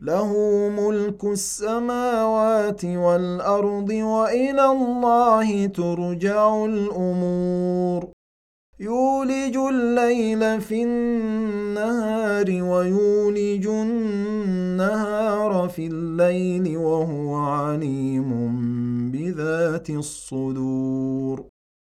له ملك السماوات والأرض وإلى الله ترجع الأمور. يولج الليل في النهار ويولج النهار في الليل وهو عليم بذات الصدور.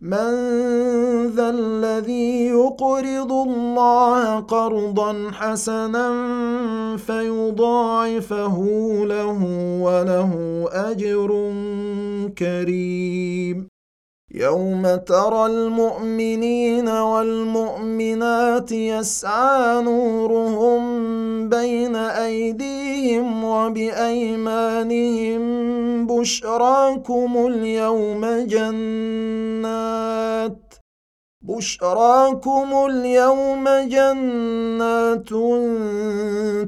من ذا الذي يقرض الله قرضا حسنا فيضاعفه له وله اجر كريم يوم ترى المؤمنين والمؤمنات يسعى نورهم بين ايديهم وبايمانهم بشراكم اليوم جنات بشراكم اليوم جنات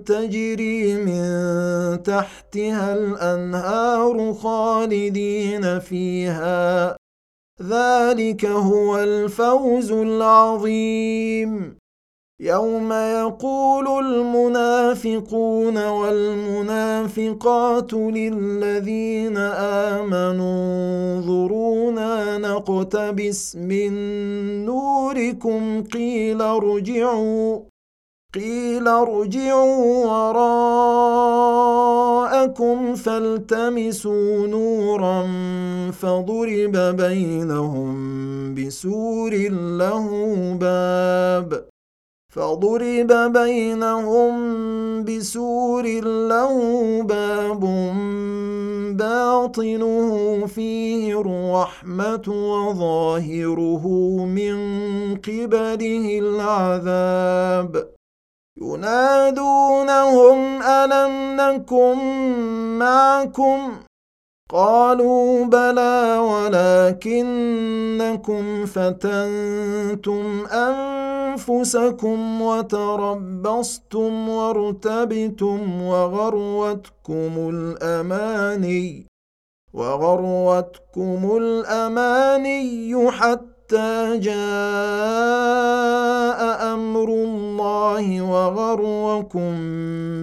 تجري من تحتها الانهار خالدين فيها ذلك هو الفوز العظيم. يوم يقول المنافقون والمنافقات للذين آمنوا انظرونا نقتبس من نوركم قيل ارجعوا قيل ارجعوا وراءكم فالتمسوا نورا فضرب بينهم بسور له باب فضرب بينهم بسور له باب باطنه فيه الرحمة وظاهره من قبله العذاب ينادونهم ألم نكن معكم؟ قالوا بلى ولكنكم فتنتم أنفسكم وتربصتم وارتبتم وغروتكم الأماني وغروتكم الأماني حتى جاء أمر الله وغركم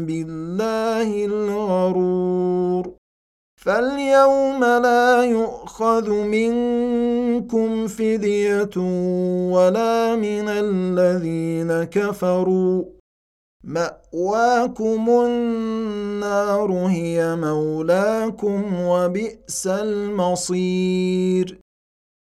بالله الغرور. فاليوم لا يؤخذ منكم فدية ولا من الذين كفروا. مأواكم النار هي مولاكم وبئس المصير.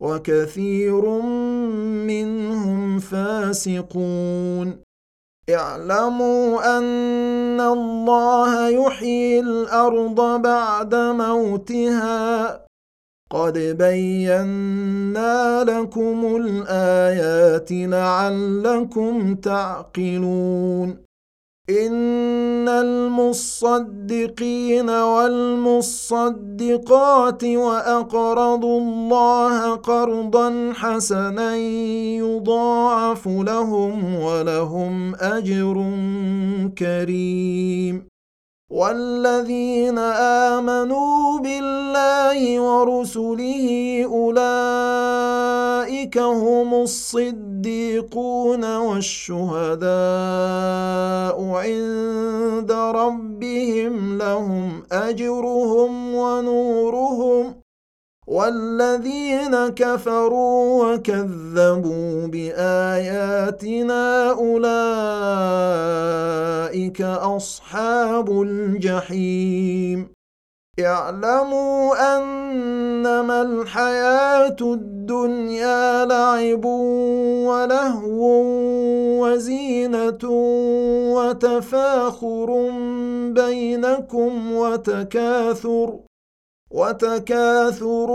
وكثير منهم فاسقون. اعلموا أن الله يحيي الأرض بعد موتها. قد بينا لكم الآيات لعلكم تعقلون. إن المصدقين والمصدقات وأقرضوا الله قرضا حسنا يضاعف لهم ولهم أجر كريم. والذين آمنوا بالله ورسله أولئك هم الصديقون والشهداء عند ربهم لهم أجرهم ونورهم. والذين كفروا وكذبوا بآياتنا أولئك أصحاب الجحيم. اعلموا أنما الحياة الدنيا لعب ولهو وزينة وتفاخر بينكم وتكاثر وتكاثر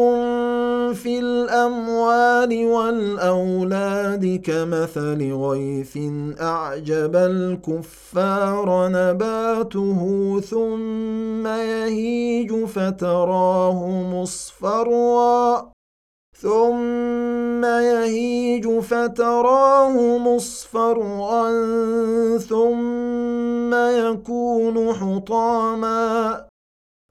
في الأموال والأولاد كمثل غيث أعجب الكفار نباته ثم يهيج فتراه مصفرا. ثم يهيج فتراه مصفرا. ثم يكون حطاما.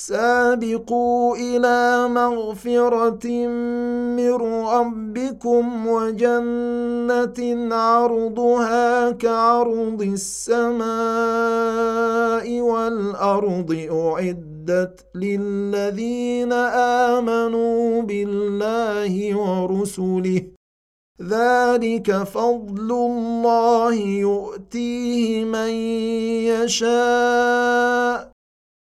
سابقوا إلى مغفرة من ربكم وجنة عرضها كعرض السماء والأرض أعدت للذين آمنوا بالله ورسله. ذلك فضل الله يؤتيه من يشاء.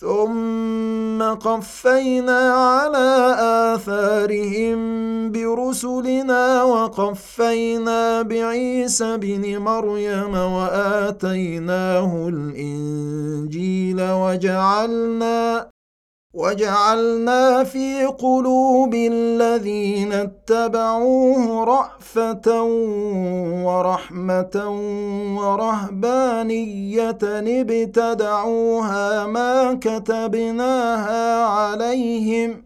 ثم قفينا على آثارهم برسلنا وقفينا بعيسى بن مريم وآتيناه الإنجيل وجعلنا وجعلنا في قلوب الذين اتبعوه رأفة ورحمة ورهبانية ابتدعوها ما كتبناها عليهم